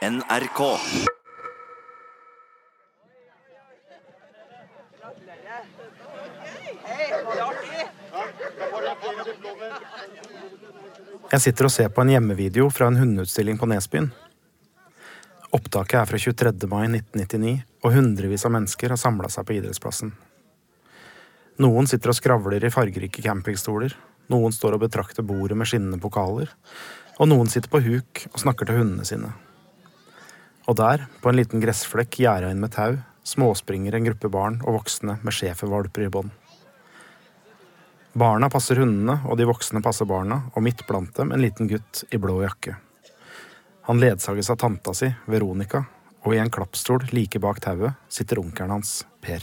NRK. Jeg sitter og ser på en hjemmevideo fra en hundeutstilling på Nesbyen. Opptaket er fra 23. mai 1999, og hundrevis av mennesker har samla seg på idrettsplassen. Noen sitter og skravler i fargerike campingstoler, noen står og betrakter bordet med skinnende pokaler, og noen sitter på huk og snakker til hundene sine. Og der, på en liten gressflekk gjerda inn med tau, småspringer en gruppe barn og voksne med schæfervalper i bånd. Barna passer hundene, og de voksne passer barna, og midt blant dem en liten gutt i blå jakke. Han ledsages av tanta si, Veronica, og i en klappstol like bak tauet sitter onkelen hans, Per.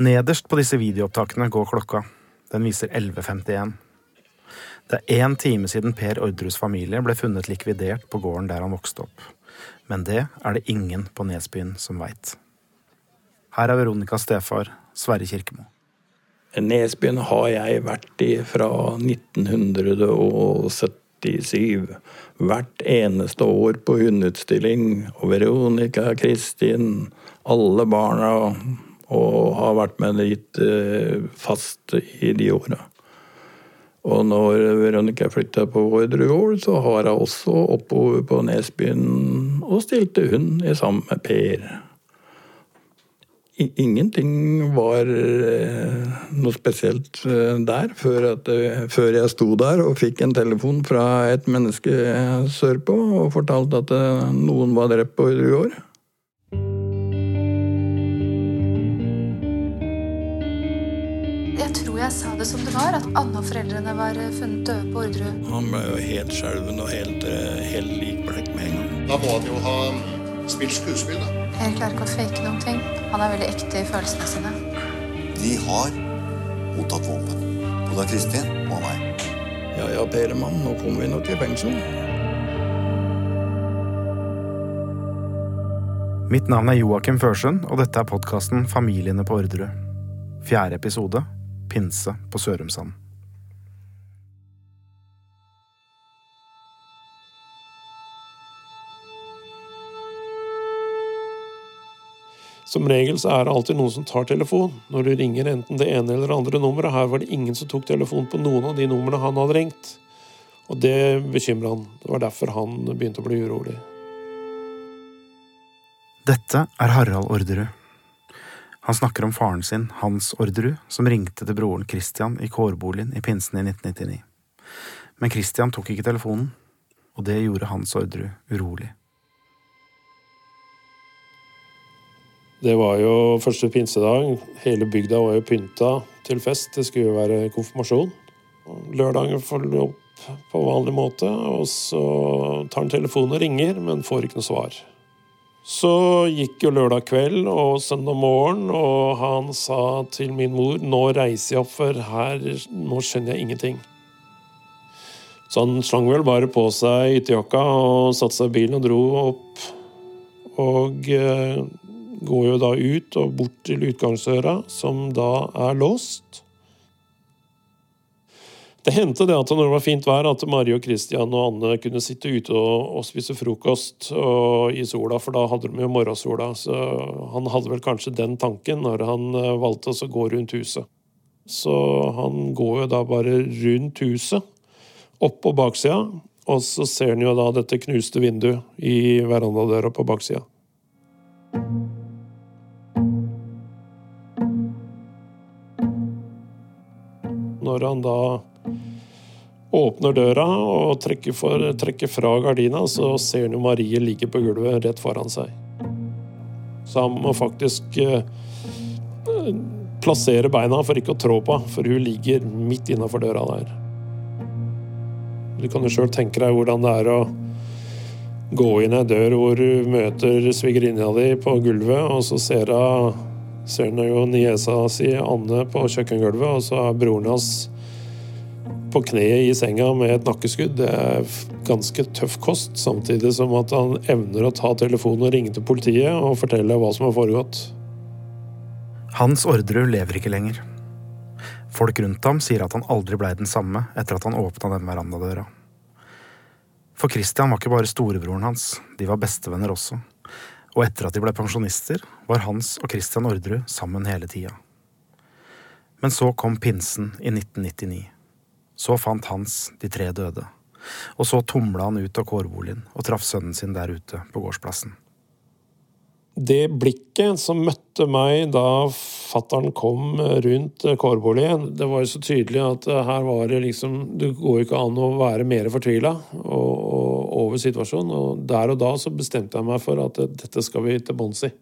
Nederst på disse videoopptakene går klokka. Den viser 11.51. Det er én time siden Per Ordrus familie ble funnet likvidert på gården der han vokste opp. Men det er det ingen på Nesbyen som veit. Her er Veronicas stefar, Sverre Kirkemo. Nesbyen har jeg vært i fra 1977. Hvert eneste år på hundeutstilling. Og Veronica, Kristin, alle barna. Og har vært med litt eh, fast i de åra. Og når Veronica flytta på Vårdre gård, så har hun også oppover på Nesbyen og stilte hun i sammen med Per. Ingenting var eh, noe spesielt eh, der før, at, eh, før, jeg sto der og fikk en telefon fra et menneske sørpå og fortalte at noen var drept på Øyre tror jeg sa det som det var, at Anne og foreldrene var funnet døde på Orderud. Han ble jo helt skjelven og helt, helt likblekk med en gang. Da må han jo ha spilt skuespill, da. Jeg klarer ikke å fake noen ting. Han er veldig ekte i følelsene sine. De har mottatt våpen. Både av Kristin og av meg. Ja ja, Per-mann, nå kommer vi nok til fengsel. Mitt navn er Joakim Førsund, og dette er podkasten Familiene på Orderud. Fjerde episode Pinse på Sørumsand. Som regel så er det alltid noen som tar telefon når du ringer enten det ene eller det andre nummeret. Her var det ingen som tok telefon på noen av de numrene han hadde ringt. Og det bekymra han. Det var derfor han begynte å bli urolig. Dette er Harald Orderud. Han snakker om faren sin, Hans Orderud, som ringte til broren Christian i kårboligen i pinsen i 1999. Men Christian tok ikke telefonen, og det gjorde Hans Orderud urolig. Det var jo første pinsedag. Hele bygda var jo pynta til fest. Det skulle jo være konfirmasjon. Lørdagen følger opp på vanlig måte, og så tar han telefonen og ringer, men får ikke noe svar. Så gikk jo lørdag kveld og søndag morgen, og han sa til min mor nå reiser jeg opp, for her nå skjønner jeg ingenting. Så han slang vel bare på seg ytterjakka og satte seg i bilen og dro opp. Og går jo da ut og bort til utgangsøra, som da er låst. Det hendte det at når det var fint vær, at Mari og Christian og Anne kunne sitte ute og, og spise frokost og, i sola, for da hadde de jo morgensola. Så han hadde vel kanskje den tanken når han valgte å gå rundt huset. Så han går jo da bare rundt huset, opp på baksida, og så ser han jo da dette knuste vinduet i verandadøra på baksida. Når han da åpner døra og trekker, for, trekker, fra gardina, så ser han jo Marie ligge på gulvet rett foran seg. Så han må faktisk eh, plassere beina for ikke å trå på, for hun ligger midt innafor døra der. Du kan jo sjøl tenke deg hvordan det er å gå inn ei dør hvor du møter svigerinna di på gulvet, og så ser hun ser han jo niesa si Anne på kjøkkengulvet, og så er broren hans på kneet i senga med et nakkeskudd. Det er ganske tøff kost, samtidig som at han evner å ta telefonen og ringe til politiet og fortelle hva som har foregått. Hans Orderud lever ikke lenger. Folk rundt ham sier at han aldri blei den samme etter at han åpna den verandadøra. For Christian var ikke bare storebroren hans, de var bestevenner også. Og etter at de ble pensjonister, var Hans og Christian Orderud sammen hele tida. Men så kom pinsen i 1999. Så fant Hans de tre døde. Og så tumla han ut av kårboligen og traff sønnen sin der ute på gårdsplassen. Det blikket som møtte meg da fattern kom rundt kårboligen, det var jo så tydelig at her var det liksom Det går ikke an å være mer fortvila over situasjonen. Og der og da så bestemte jeg meg for at dette skal vi til bunns i.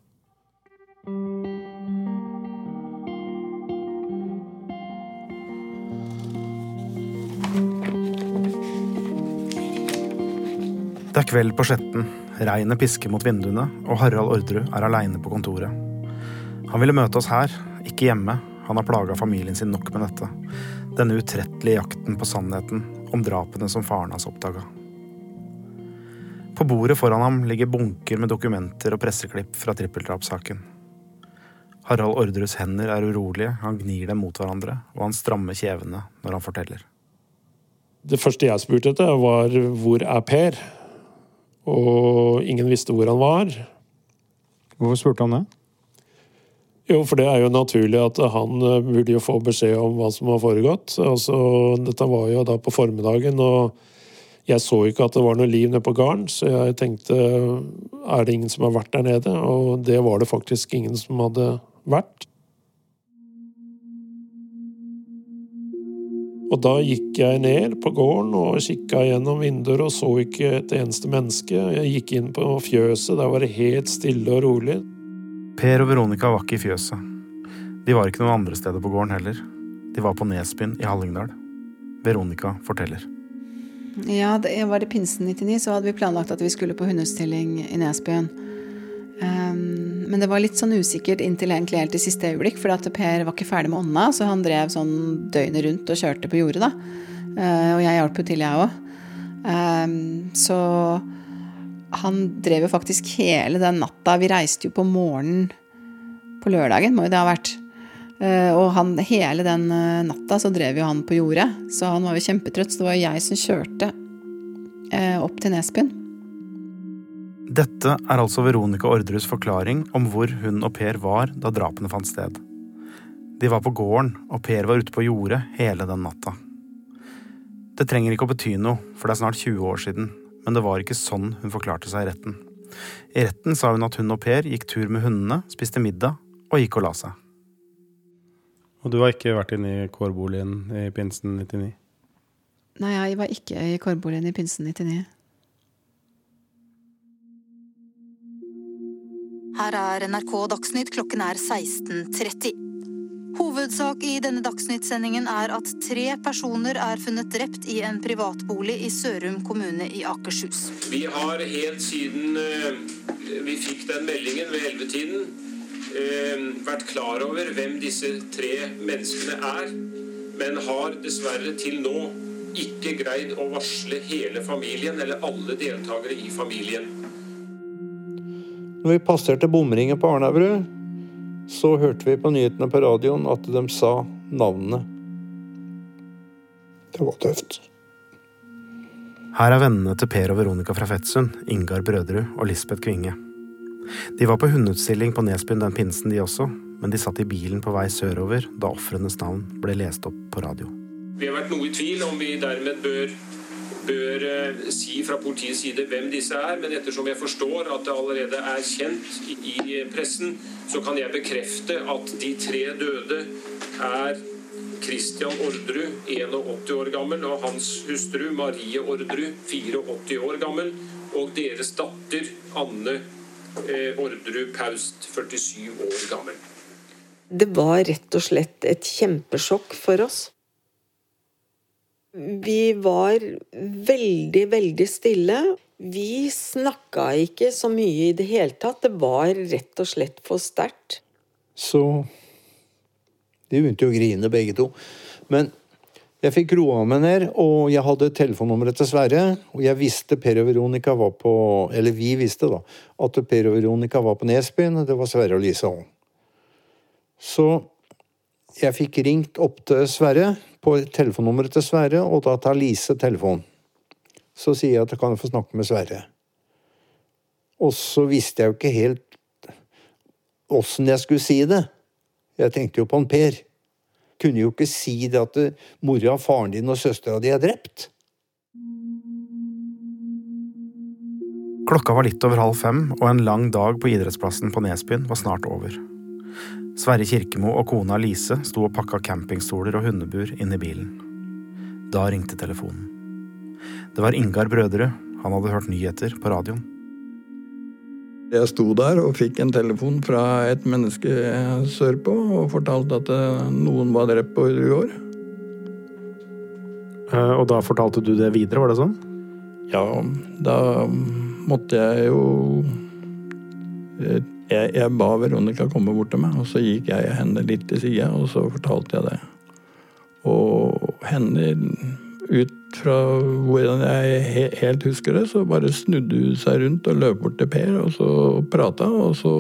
Det er kveld på Skjetten. Regnet pisker mot vinduene, og Harald Orderud er aleine på kontoret. Han ville møte oss her, ikke hjemme. Han har plaga familien sin nok med dette. Denne utrettelige jakten på sannheten om drapene som faren hans oppdaga. På bordet foran ham ligger bunker med dokumenter og presseklipp fra trippeldrapssaken. Harald Ordres hender er urolige, han gnir dem mot hverandre, og han strammer kjevene når han forteller. Det første jeg spurte etter, var hvor er Per? Og ingen visste hvor han var. Hvorfor spurte han det? Jo, for det er jo naturlig at han eh, burde jo få beskjed om hva som har foregått. Altså, dette var jo da på formiddagen, og jeg så ikke at det var noe liv nede på gården, så jeg tenkte er det ingen som har vært der nede? Og det var det faktisk ingen som hadde vært. Og da gikk jeg ned på gården og kikka gjennom vinduer og så ikke et eneste menneske. Jeg gikk inn på fjøset, der var det helt stille og rolig. Per og Veronica var ikke i fjøset. De var ikke noen andre steder på gården heller. De var på Nesbyen i Hallingdal. Veronica forteller. Ja, det var det pinsen 99 så hadde vi planlagt at vi skulle på hundestilling i Nesbyen. Um, men det var litt sånn usikkert inntil egentlig helt i siste øyeblikk, for at Per var ikke ferdig med ånda, så han drev sånn døgnet rundt og kjørte på jordet, da. Uh, og jeg hjalp jo til, jeg òg. Um, ehm, så han drev jo faktisk hele den natta Vi reiste jo på morgenen på lørdagen, må jo det ha vært. Uh, og han, hele den uh, natta så drev jo han på jordet, så han var jo kjempetrøtt. Så det var jo jeg som kjørte opp til Nesbyen. Dette er altså Veronica Orderus forklaring om hvor hun og Per var da drapene fant sted. De var på gården, og Per var ute på jordet hele den natta. Det trenger ikke å bety noe, for det er snart 20 år siden, men det var ikke sånn hun forklarte seg i retten. I retten sa hun at hun og Per gikk tur med hundene, spiste middag og gikk og la seg. Og du har ikke vært inne i kårboligen i pinsen 99? Nei, jeg var ikke i kårboligen i pinsen 99. Her er NRK Dagsnytt, klokken er 16.30. Hovedsak i denne Dagsnytt-sendingen er at tre personer er funnet drept i en privatbolig i Sørum kommune i Akershus. Vi har helt siden eh, vi fikk den meldingen ved ellevetiden, vært klar over hvem disse tre menneskene er, men har dessverre til nå ikke greid å varsle hele familien eller alle deltakere i familien. Når vi passerte bomringen på Arnabru, så hørte vi på nyhetene på radioen at de sa navnene. Det var tøft. Her er vennene til Per og Veronica fra Fettsund, Ingar Brøderud og Lisbeth Kvinge. De var på hundeutstilling på Nesbyen den pinsen, de også, men de satt i bilen på vei sørover da ofrenes navn ble lest opp på radio. Vi har vært noe i tvil om vi dermed bør bør eh, si fra politiets side hvem disse er, men ettersom jeg forstår at det allerede er kjent i pressen, så kan jeg bekrefte at de tre døde er Christian Orderud, 81 år gammel, og hans hustru Marie Orderud, 84 år gammel, og deres datter Anne eh, Orderud Paust, 47 år gammel. Det var rett og slett et kjempesjokk for oss. Vi var veldig, veldig stille. Vi snakka ikke så mye i det hele tatt. Det var rett og slett for sterkt. Så De begynte jo å grine, begge to. Men jeg fikk roa meg ned, og jeg hadde telefonnummeret til Sverre. Og jeg visste Per og Veronica var på Eller vi visste, da. At Per og Veronica var på Nesbyen. Det var Sverre og Lise òg. Så jeg fikk ringt opp til Sverre på telefonnummeret til Sverre, og da tar Lise telefonen. Så sier jeg at jeg kan få snakke med Sverre. Og så visste jeg jo ikke helt åssen jeg skulle si det. Jeg tenkte jo på han Per. Kunne jo ikke si det at mora, faren din og søstera di er drept. Klokka var litt over halv fem, og en lang dag på idrettsplassen på Nesbyen var snart over. Sverre Kirkemo og kona Lise sto og pakka campingstoler og hundebur inn i bilen. Da ringte telefonen. Det var Ingar Brødre, Han hadde hørt nyheter på radioen. Jeg sto der og fikk en telefon fra et menneske sørpå og fortalte at eh, noen var drept på i går. Eh, og da fortalte du det videre, var det sånn? Ja, da måtte jeg jo eh, jeg, jeg, ba Veronica komme bort til meg, og så gikk jeg henne litt til sida, og så fortalte jeg det. Og henne ut fra hvordan jeg helt husker det, så bare snudde hun seg rundt og løp bort til Per og så prata. Og så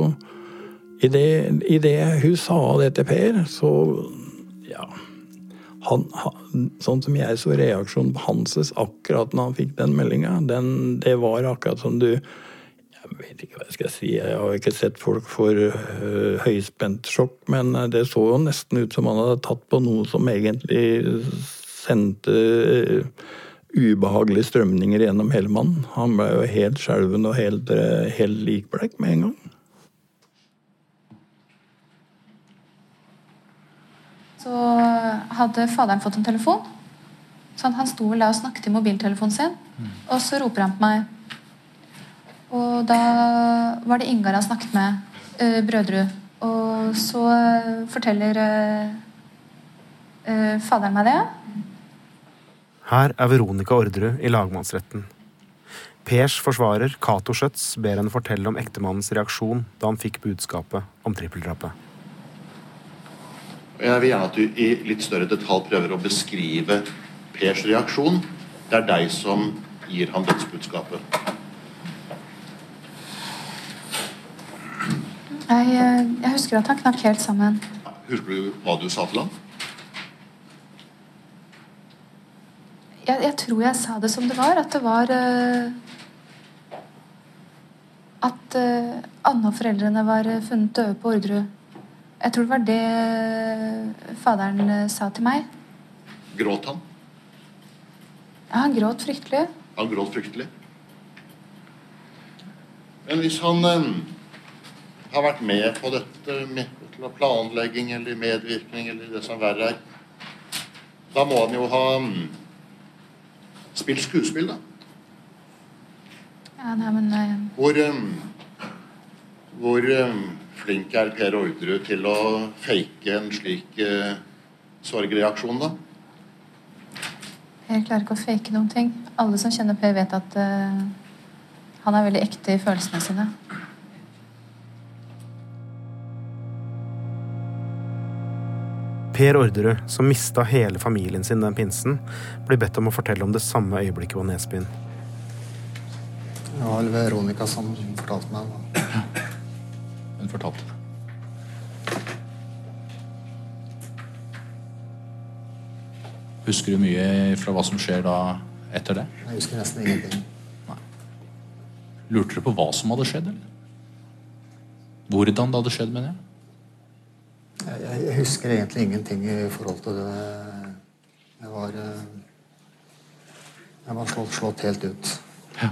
Idet hun sa det til Per, så Ja. Han, han, sånn som jeg så reaksjonen på Hanses akkurat når han fikk den meldinga, det var akkurat som du Jeg vet ikke hva jeg skal si, jeg har ikke sett folk for uh, høyspentsjokk, men det så jo nesten ut som han hadde tatt på noe som egentlig sendte uh, ubehagelige strømninger gjennom hele mannen. Han ble jo helt skjelven og helt, eh, helt likbleik med en gang. Så hadde faderen fått en telefon. Så han sto vel der og snakket i mobiltelefonen sin. Og så roper han på meg. Og da var det Ingar han snakket med. Uh, Brødrud. Og så forteller uh, uh, faderen meg det. Her er Veronica Orderud i lagmannsretten. Pers forsvarer, Cato Schjøtz, ber henne fortelle om ektemannens reaksjon da han fikk budskapet om trippeldrapet. Jeg vil gjerne at du i litt større detalj prøver å beskrive Pers reaksjon. Det er deg som gir ham dødsbudskapet. Jeg, jeg husker at han knakk helt sammen. Husker du hva du sa til ham? Jeg, jeg, tror jeg sa det som det var. At det var uh, At uh, Anne og foreldrene var uh, funnet døde på Orderud. Jeg tror det var det faderen sa til meg. Gråt han? Ja, han gråt fryktelig. Han gråt fryktelig. Men hvis han har vært med på dette med planlegging eller medvirkning eller det som verre er, da må han jo ha Spill skuespill, da. Ja, nei, men nei. Hvor, um, hvor um, flink er Per Orderud til å fake en slik uh, sorgreaksjon, da? Per klarer ikke å fake noen ting. Alle som kjenner Per, vet at uh, han er veldig ekte i følelsene sine. Per Orderud, som mista hele familien sin den pinsen, blir bedt om å fortelle om det samme øyeblikket på Nesbyen. Det var Veronica som fortalte meg det. Hun fortalte. Husker du mye fra hva som skjer da etter det? Jeg husker nesten ingenting. Nei. Lurte du på hva som hadde skjedd, eller? Hvordan det hadde skjedd, mener jeg? Jeg husker egentlig ingenting i forhold til det. Jeg var eh, Jeg var slått, slått helt ut. Ja.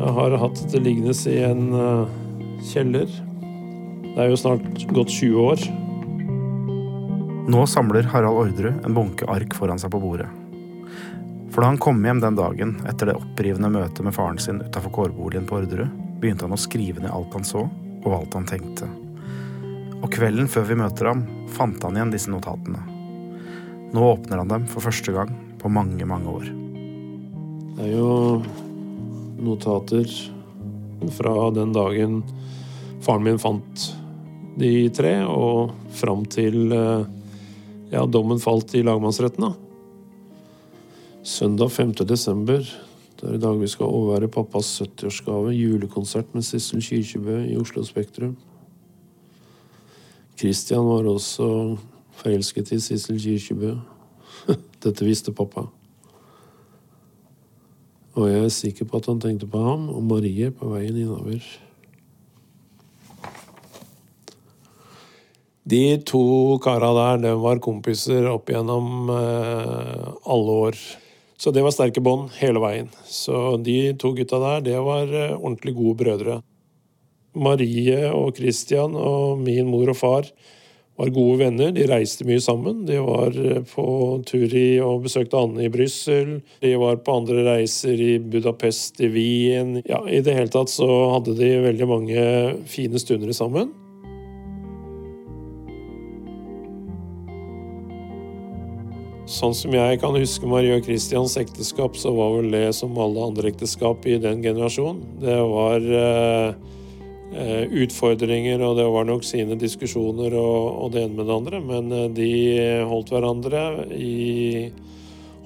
Jeg har hatt det liggende i en uh, kjeller det er jo snart gått 20 år. Nå samler Harald Orderud en bunke ark foran seg på bordet. For da han kom hjem den dagen etter det opprivende møtet med faren sin utafor kårboligen på Orderud, begynte han å skrive ned alt han så, og alt han tenkte. Og kvelden før vi møter ham, fant han igjen disse notatene. Nå åpner han dem for første gang på mange, mange år. Det er jo notater fra den dagen faren min fant de tre, og fram til eh, ja, dommen falt i lagmannsretten. da. Søndag 5. desember. Det er i dag vi skal overvære pappas 70-årsgave. Julekonsert med Sissel Kyrkjebø i Oslo Spektrum. Christian var også forelsket i Sissel Kyrkjebø. Dette visste pappa. Og jeg er sikker på at han tenkte på ham og Marie på veien innover. De to kara der, de var kompiser opp gjennom eh, alle år. Så det var sterke bånd hele veien. Så de to gutta der, det var eh, ordentlig gode brødre. Marie og Christian og min mor og far var gode venner. De reiste mye sammen. De var eh, på tur i og besøkte Anne i Brussel. De var på andre reiser i Budapest, i Wien. Ja, I det hele tatt så hadde de veldig mange fine stunder sammen. Sånn som jeg kan huske Marie og Christians ekteskap, så var vel det som alle andre ekteskap i den generasjonen. Det var eh, eh, utfordringer, og det var nok sine diskusjoner og, og det ene med det andre, men eh, de holdt hverandre i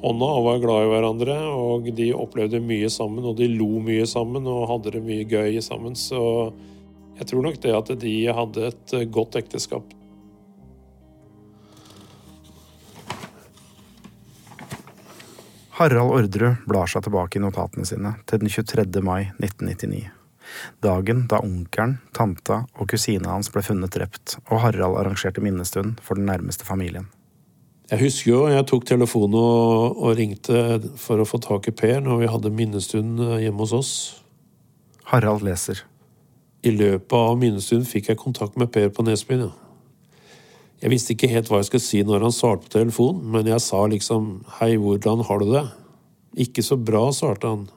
hånda og var glad i hverandre, og de opplevde mye sammen, og de lo mye sammen og hadde det mye gøy sammen, så jeg tror nok det at de hadde et godt ekteskap. Harald Orderud blar seg tilbake i notatene sine til den 23. mai 1999. Dagen da onkelen, tanta og kusina hans ble funnet drept, og Harald arrangerte minnestund for den nærmeste familien. Jeg husker jo jeg tok telefonen og, og ringte for å få tak i Per når vi hadde minnestund hjemme hos oss. Harald leser. I løpet av minnestunden fikk jeg kontakt med Per på Nesbyen. Ja. Jeg visste ikke helt hva jeg skulle si når han svarte på telefonen, men jeg sa liksom 'hei, hvordan har du det'? 'Ikke så bra', svarte han.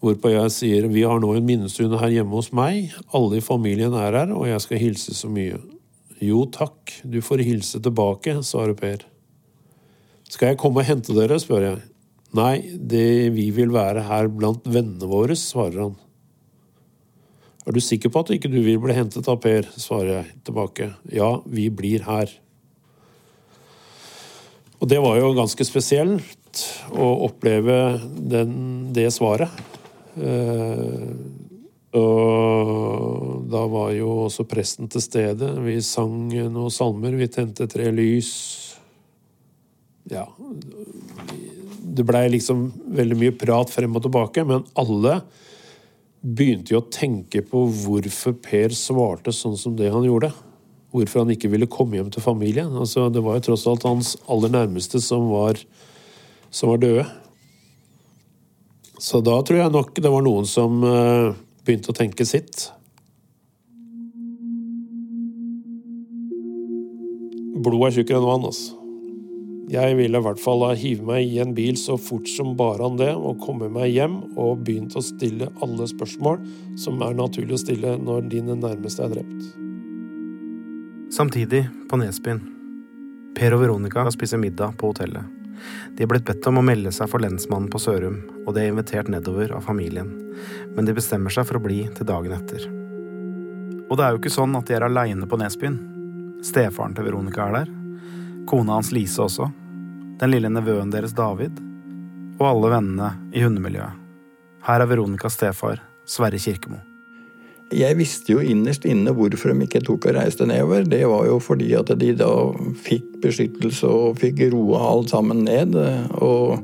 Hvorpå jeg sier 'vi har nå en minnestund her hjemme hos meg, alle i familien er her, og jeg skal hilse så mye'. 'Jo takk, du får hilse tilbake', svarer Per. 'Skal jeg komme og hente dere', spør jeg. 'Nei, det, vi vil være her blant vennene våre', svarer han. Er du sikker på at ikke du vil bli hentet av Per? svarer jeg tilbake. Ja, vi blir her. Og det var jo ganske spesielt å oppleve den, det svaret. Eh, og da var jo også presten til stede. Vi sang noen salmer, vi tente tre lys. Ja Det blei liksom veldig mye prat frem og tilbake, men alle begynte jo å tenke på hvorfor Per svarte sånn som det han gjorde. Hvorfor han ikke ville komme hjem til familien. Altså, det var jo tross alt hans aller nærmeste som var, som var døde. Så da tror jeg nok det var noen som uh, begynte å tenke sitt. Blod er tjukkere enn vann, altså. Jeg ville i hvert fall hive meg i en bil så fort som bare han det, og komme meg hjem og begynt å stille alle spørsmål som er naturlig å stille når dine nærmeste er drept. Samtidig, på Nesbyen. Per og Veronica spiser middag på hotellet. De er blitt bedt om å melde seg for lensmannen på Sørum, og de er invitert nedover av familien, men de bestemmer seg for å bli til dagen etter. Og det er jo ikke sånn at de er aleine på Nesbyen. Stefaren til Veronica er der. Kona hans Lise også. Den lille nevøen deres David. Og alle vennene i hundemiljøet. Her er Veronicas stefar, Sverre Kirkemo. Jeg visste jo innerst inne hvorfor de ikke tok og reiste nedover. Det var jo fordi at de da fikk beskyttelse og fikk roa alt sammen ned. Og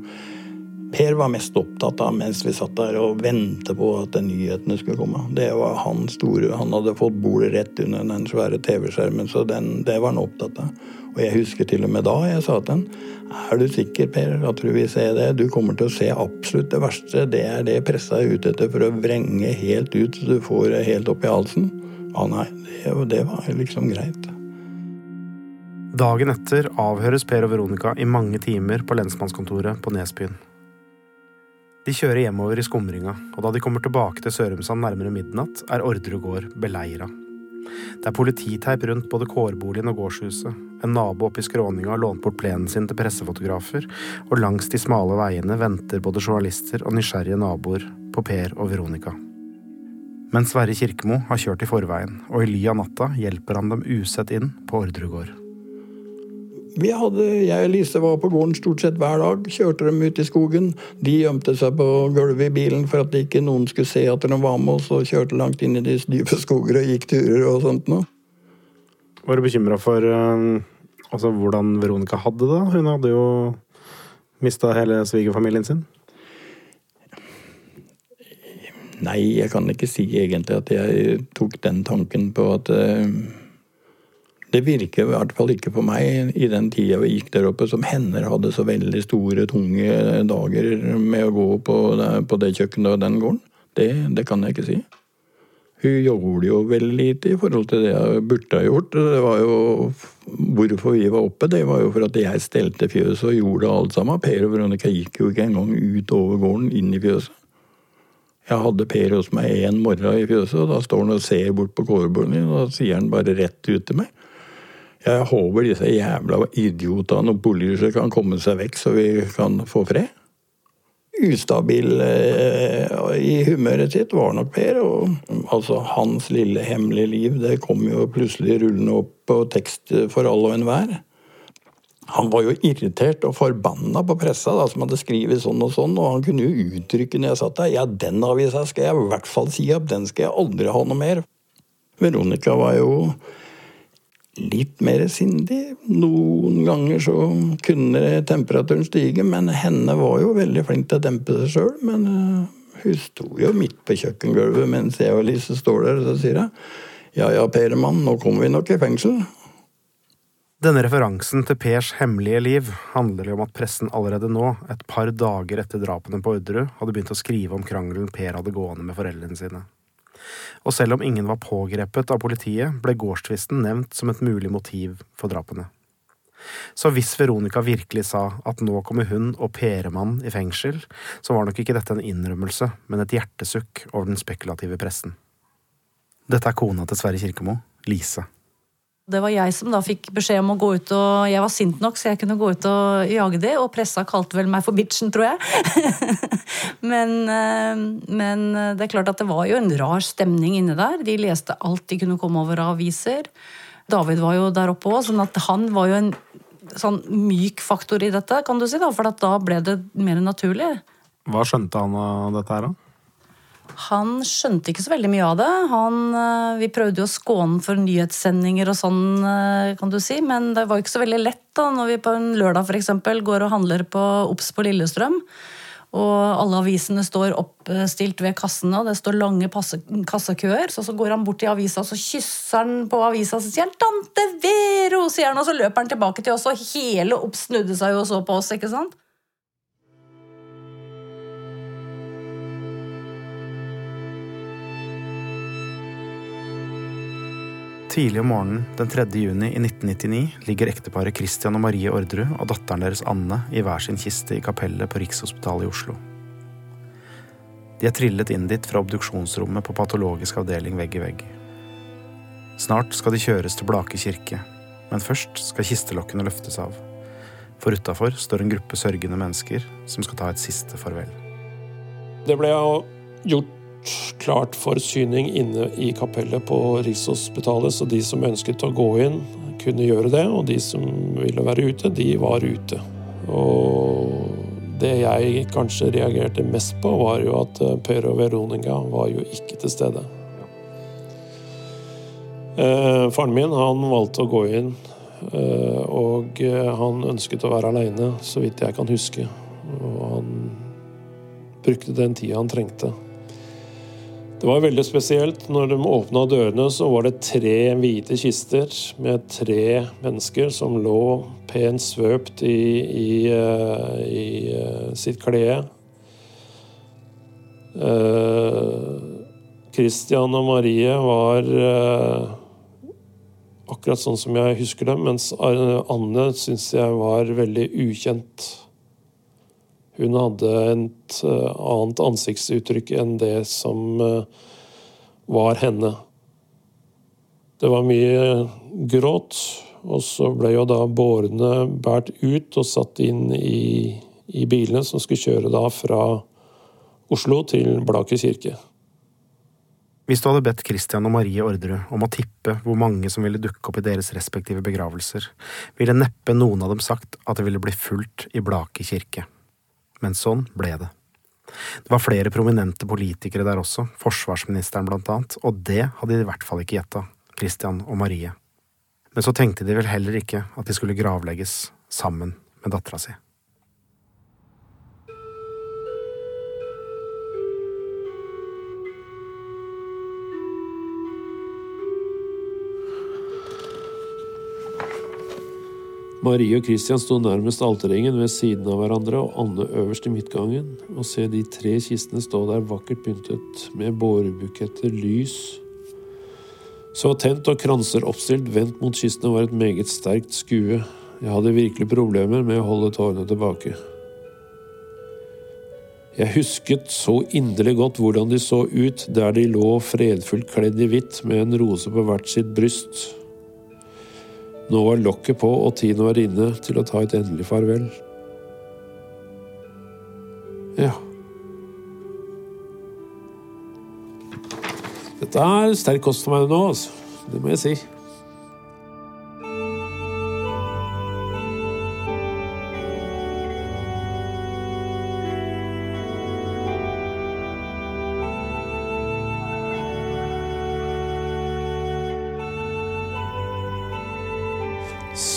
Per var mest opptatt av mens vi satt der og ventet på at nyhetene skulle komme. Det var han store. Han hadde fått bordet rett under den svære TV-skjermen, så den, det var han opptatt av. Og jeg husker til og med da jeg sa til han er du sikker, Per, at du vil se det? Du kommer til å se absolutt det verste. Det er det pressa er ute etter for å vrenge helt ut så du får det helt opp i halsen. Ja, nei, det, det var liksom greit. Dagen etter avhøres Per og Veronica i mange timer på lensmannskontoret på Nesbyen. De kjører hjemover i skumringa, og da de kommer tilbake til Sørumsand nærmere midnatt, er Ordre gård beleira. Det er polititeip rundt både kårboligen og gårdshuset. En nabo oppe i skråninga har lånt bort plenen sin til pressefotografer, og langs de smale veiene venter både journalister og nysgjerrige naboer på Per og Veronica. Men Sverre Kirkemo har kjørt i forveien, og i ly av natta hjelper han dem usett inn på Ordre gård. Vi hadde, Jeg og Lise var på gården stort sett hver dag. Kjørte dem ut i skogen. De gjemte seg på gulvet i bilen for at ikke noen skulle se at de var med oss, og kjørte langt inn i de dype skoger og gikk turer og sånt noe. Var du bekymra for uh, altså, hvordan Veronica hadde det? Hun hadde jo mista hele svigerfamilien sin. Nei, jeg kan ikke si egentlig at jeg tok den tanken på at uh, Det virker i hvert fall ikke på meg i den tida vi gikk der oppe, som hender hadde så veldig store, tunge dager med å gå på det, på det kjøkkenet og den gården. Det, det kan jeg ikke si. Hun gjorde jo veldig lite i forhold til det jeg burde ha gjort. Det var jo Hvorfor vi var oppe, det var jo for at jeg stelte fjøset og gjorde alt sammen. Per og Veronica gikk jo ikke engang ut over gården, inn i fjøset. Jeg hadde Per hos meg en morgen i fjøset, og da står han og ser bort på kålbordene, og da sier han bare rett ut til meg. Jeg håper disse jævla idiotene og politiet kan komme seg vekk, så vi kan få fred ustabil eh, i humøret sitt var nok Per. Og altså, hans lille hemmelige liv det kom jo plutselig rullende opp på tekst for alle og enhver. Han var jo irritert og forbanna på pressa da, som hadde skrevet sånn og sånn, og han kunne jo uttrykke når jeg satt der ja, den avisa skal jeg i hvert fall si opp, den skal jeg aldri ha noe mer. Veronica var jo litt mer sindig. Noen ganger så kunne temperaturen stige, men henne var jo veldig flink til å dempe seg sjøl. Men uh, hun sto jo midt på kjøkkengulvet mens jeg og Lise står der, og så sier hun ja ja, Peremann, nå kommer vi nok i fengsel. Denne referansen til Pers hemmelige liv handler jo om at pressen allerede nå, et par dager etter drapene på Orderud, hadde begynt å skrive om krangelen Per hadde gående med foreldrene sine. Og selv om ingen var pågrepet av politiet, ble gårdstvisten nevnt som et mulig motiv for drapene. Så hvis Veronica virkelig sa at nå kommer hun og Peremann i fengsel, så var nok ikke dette en innrømmelse, men et hjertesukk over den spekulative pressen. Dette er kona til Sverre Kirkemo, Lise. Det var jeg som da fikk beskjed om å gå ut og Jeg var sint nok, så jeg kunne gå ut og jage det, og pressa kalte vel meg for bitchen, tror jeg. men, eh, men, det er klart at det var jo en rar stemning inne der. De leste alt de kunne komme over av aviser. David var jo der oppe òg, sånn at han var jo en sånn myk faktor i dette, kan du si, da, for da ble det mer naturlig. Hva skjønte han av dette her, da? Han skjønte ikke så veldig mye av det. Han, eh, vi prøvde jo å skåne for nyhetssendinger og sånn, eh, kan du si, men det var ikke så veldig lett da, når vi på en lørdag for eksempel, går og handler på Obs på Lillestrøm. Og alle avisene står oppstilt ved kassene, og det står lange kassekøer. Så, så går han bort til avisa, og så kysser han på avisa og sier han, 'Tante Vero!' sier han, og så løper han tilbake til oss, og hele Obs seg jo og så på oss. ikke sant? Tidlig om morgenen den 3. juni i 1999 ligger ekteparet Christian og Marie Orderud og datteren deres Anne i hver sin kiste i kapellet på Rikshospitalet i Oslo. De er trillet inn dit fra obduksjonsrommet på patologisk avdeling vegg i vegg. Snart skal de kjøres til Blake kirke, men først skal kistelokkene løftes av. For utafor står en gruppe sørgende mennesker som skal ta et siste farvel. Det ble gjort klart for syning inne i kapellet på Rikshospitalet, så de som ønsket å gå inn, kunne gjøre det, og de som ville være ute, de var ute. Og det jeg kanskje reagerte mest på, var jo at eh, Per og Veronica var jo ikke til stede. Eh, faren min han valgte å gå inn, eh, og han ønsket å være aleine, så vidt jeg kan huske. Og han brukte den tida han trengte. Det var veldig spesielt. Når de åpna dørene, så var det tre hvite kister med tre mennesker som lå pent svøpt i, i, eh, i eh, sitt klede. Eh, og Marie var akkurat sånn som jeg husker dem, mens Anne syns jeg var veldig ukjent. Hun hadde et eh, annet ansiktsuttrykk enn det som eh, var henne. Det var mye gråt, og så ble jo da bårene båret ut og satt inn i, i bilene som skulle kjøre da fra Oslo til Blaker kirke. Hvis du hadde bedt Christian og Marie Orderud om å tippe hvor mange som ville dukke opp i deres respektive begravelser, ville neppe noen av dem sagt at det ville bli fullt i Blake kirke. Men sånn ble det. Det var flere prominente politikere der også, forsvarsministeren blant annet, og det hadde de i hvert fall ikke gjetta, Christian og Marie. Men så tenkte de vel heller ikke at de skulle gravlegges sammen med dattera si. Marie og Christian sto nærmest alterringen ved siden av hverandre og Anne øverst i midtgangen. Å se de tre kistene stå der vakkert pyntet med bårebuketter, lys Så tent og kranser oppstilt vendt mot kistene var et meget sterkt skue. Jeg hadde virkelig problemer med å holde tårene tilbake. Jeg husket så inderlig godt hvordan de så ut der de lå fredfullt kledd i hvitt med en rose på hvert sitt bryst. Nå var lokket på, og tiden var inne til å ta et endelig farvel. Ja. Dette er sterk kost for meg nå, altså. Det må jeg si.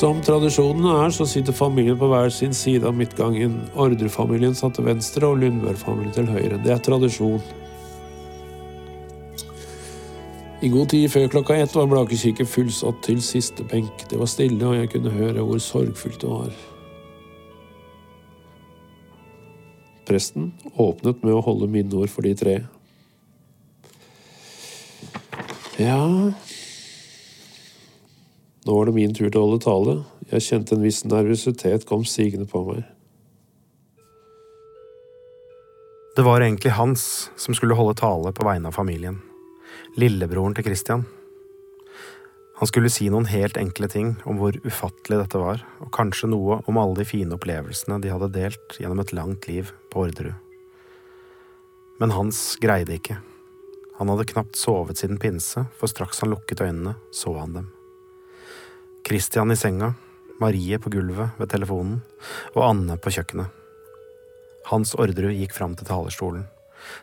Som tradisjonen er, så sitter familien på hver sin side av midtgangen. Ordrefamilien satt til venstre og Lundbør-familien til høyre. Det er tradisjon. I god tid før klokka ett var Blake kirke fullsatt til siste benk. Det var stille, og jeg kunne høre hvor sorgfullt det var. Presten åpnet med å holde minneord for de tre. Ja nå var det min tur til å holde tale. Jeg kjente en viss nervøsitet kom sigende på meg. Det var egentlig Hans som skulle holde tale på vegne av familien. Lillebroren til Christian. Han skulle si noen helt enkle ting om hvor ufattelig dette var, og kanskje noe om alle de fine opplevelsene de hadde delt gjennom et langt liv på Orderud. Men Hans greide ikke. Han hadde knapt sovet siden pinse, for straks han lukket øynene, så han dem. Christian i senga, Marie på gulvet ved telefonen og Anne på kjøkkenet. Hans Orderud gikk fram til talerstolen,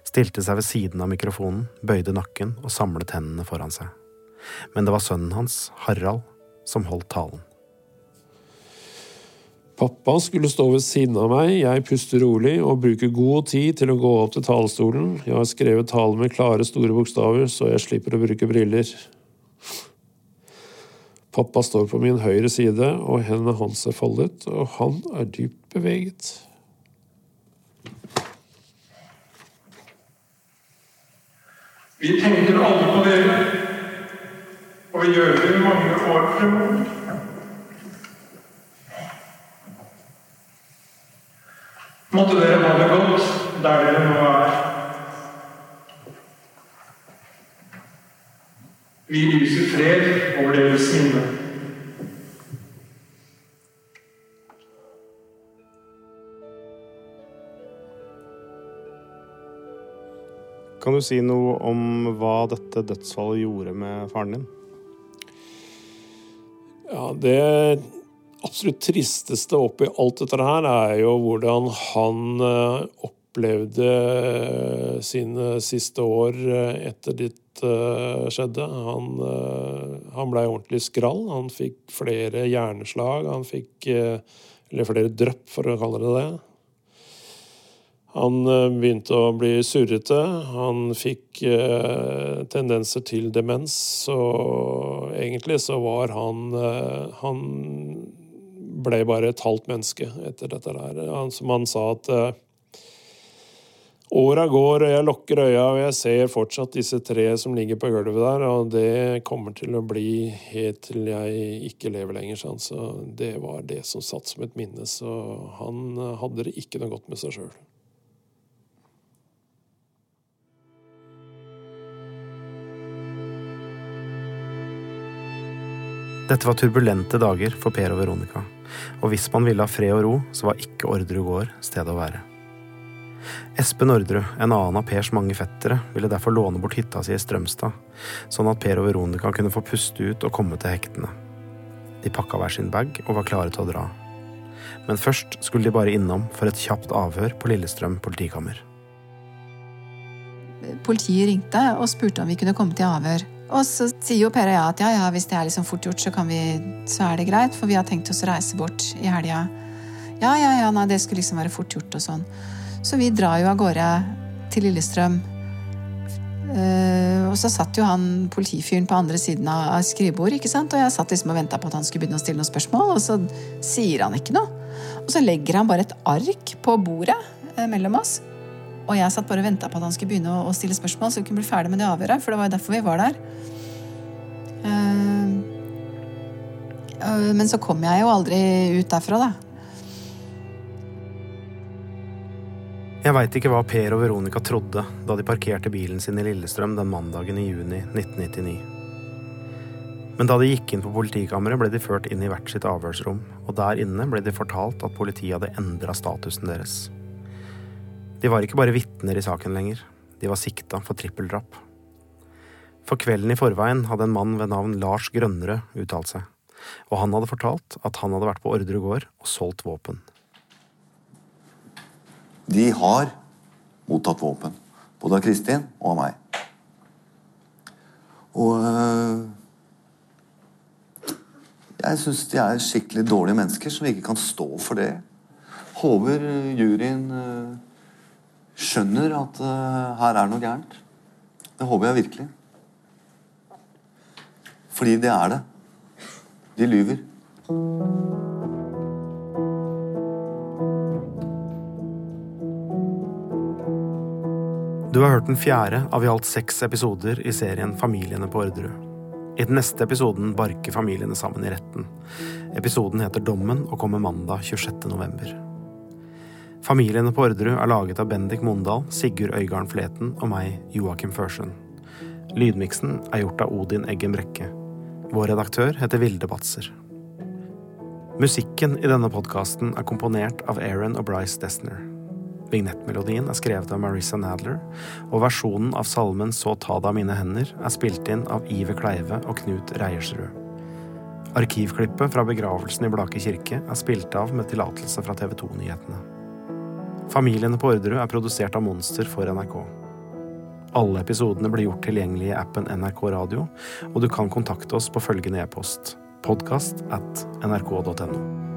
stilte seg ved siden av mikrofonen, bøyde nakken og samlet hendene foran seg. Men det var sønnen hans, Harald, som holdt talen. Pappa skulle stå ved siden av meg, jeg puster rolig og bruker god tid til å gå opp til talerstolen. Jeg har skrevet talen med klare, store bokstaver, så jeg slipper å bruke briller. Pappa står på min høyre side, og hendene hans er foldet, og han er dypt beveget. Vi tenker alle på dere, og vi gjør det i mange år fremover. Måtte dere ha det godt der dere nå er. Vi lyser fred over deres minne. Kan du si noe om hva dette dødsfallet gjorde med faren din? Ja, det absolutt tristeste oppi alt dette her er jo hvordan han eh, opplevde sine siste år eh, etter ditt skjedde. Han, han blei ordentlig skrall. Han fikk flere hjerneslag. Han fikk Eller flere drypp, for å kalle det det. Han begynte å bli surrete. Han fikk eh, tendenser til demens. Så egentlig så var han eh, Han ble bare et halvt menneske etter dette der. Som han sa at eh, Åra går, og jeg lukker øya, og jeg ser fortsatt disse tre som ligger på gulvet der, og det kommer til å bli helt til jeg ikke lever lenger. Sånn. Så det var det som satt som et minne. Så han hadde det ikke noe godt med seg sjøl. Dette var turbulente dager for Per og Veronica, og hvis man ville ha fred og ro, så var ikke Orderud gård stedet å være. Espen Orderud, en annen av Pers mange fettere, ville derfor låne bort hytta si i Strømstad, sånn at Per og Veronica kunne få puste ut og komme til hektene. De pakka hver sin bag og var klare til å dra. Men først skulle de bare innom for et kjapt avhør på Lillestrøm politikammer. Politiet ringte og spurte om vi kunne komme til avhør. Og så sier jo Per og jeg at ja, ja, hvis det er liksom fort gjort, så, vi, så er det greit, for vi har tenkt oss å reise bort i helga. Ja, ja, ja, nei, det skulle liksom være fort gjort og sånn. Så vi drar jo av gårde til Lillestrøm. Uh, og så satt jo han politifyren på andre siden av skrivebordet, ikke sant? og jeg satt liksom og venta på at han skulle begynne å stille noen spørsmål, og så sier han ikke noe. Og så legger han bare et ark på bordet uh, mellom oss. Og jeg satt bare og venta på at han skulle begynne å, stille spørsmål, så vi kunne bli ferdig med det avhøret, for det var jo derfor vi var der. Uh, men så kom jeg jo aldri ut derfra, da. Jeg veit ikke hva Per og Veronica trodde da de parkerte bilen sin i Lillestrøm den mandagen i juni 1999. Men da de gikk inn på politikammeret, ble de ført inn i hvert sitt avhørsrom, og der inne ble de fortalt at politiet hadde endra statusen deres. De var ikke bare vitner i saken lenger, de var sikta for trippeldrap. For kvelden i forveien hadde en mann ved navn Lars Grønnerød uttalt seg, og han hadde fortalt at han hadde vært på Ordre gård og solgt våpen. De har mottatt våpen. Både av Kristin og av meg. Og øh, jeg syns de er skikkelig dårlige mennesker som ikke kan stå for det. Håper juryen øh, skjønner at øh, her er noe gærent. Det håper jeg virkelig. Fordi det er det. De lyver. Du har hørt den fjerde av i alt seks episoder i serien Familiene på Orderud. I den neste episoden barker familiene sammen i retten. Episoden heter Dommen og kommer mandag 26. november. Familiene på Orderud er laget av Bendik Mondal, Sigurd Øygarden Fleten og meg, Joakim Førsund. Lydmiksen er gjort av Odin Eggen Brekke. Vår redaktør heter Vilde Batzer. Musikken i denne podkasten er komponert av Aaron og Bryce Dessner. Vignettmelodien er skrevet av Marissa Nadler, og versjonen av salmen Så ta det av mine hender er spilt inn av Ive Kleive og Knut Reiersrud. Arkivklippet fra begravelsen i Blake kirke er spilt av med tillatelse fra TV 2-nyhetene. Familiene på Orderud er produsert av Monster for NRK. Alle episodene blir gjort tilgjengelig i appen NRK Radio, og du kan kontakte oss på følgende e-post podkast at nrk.no.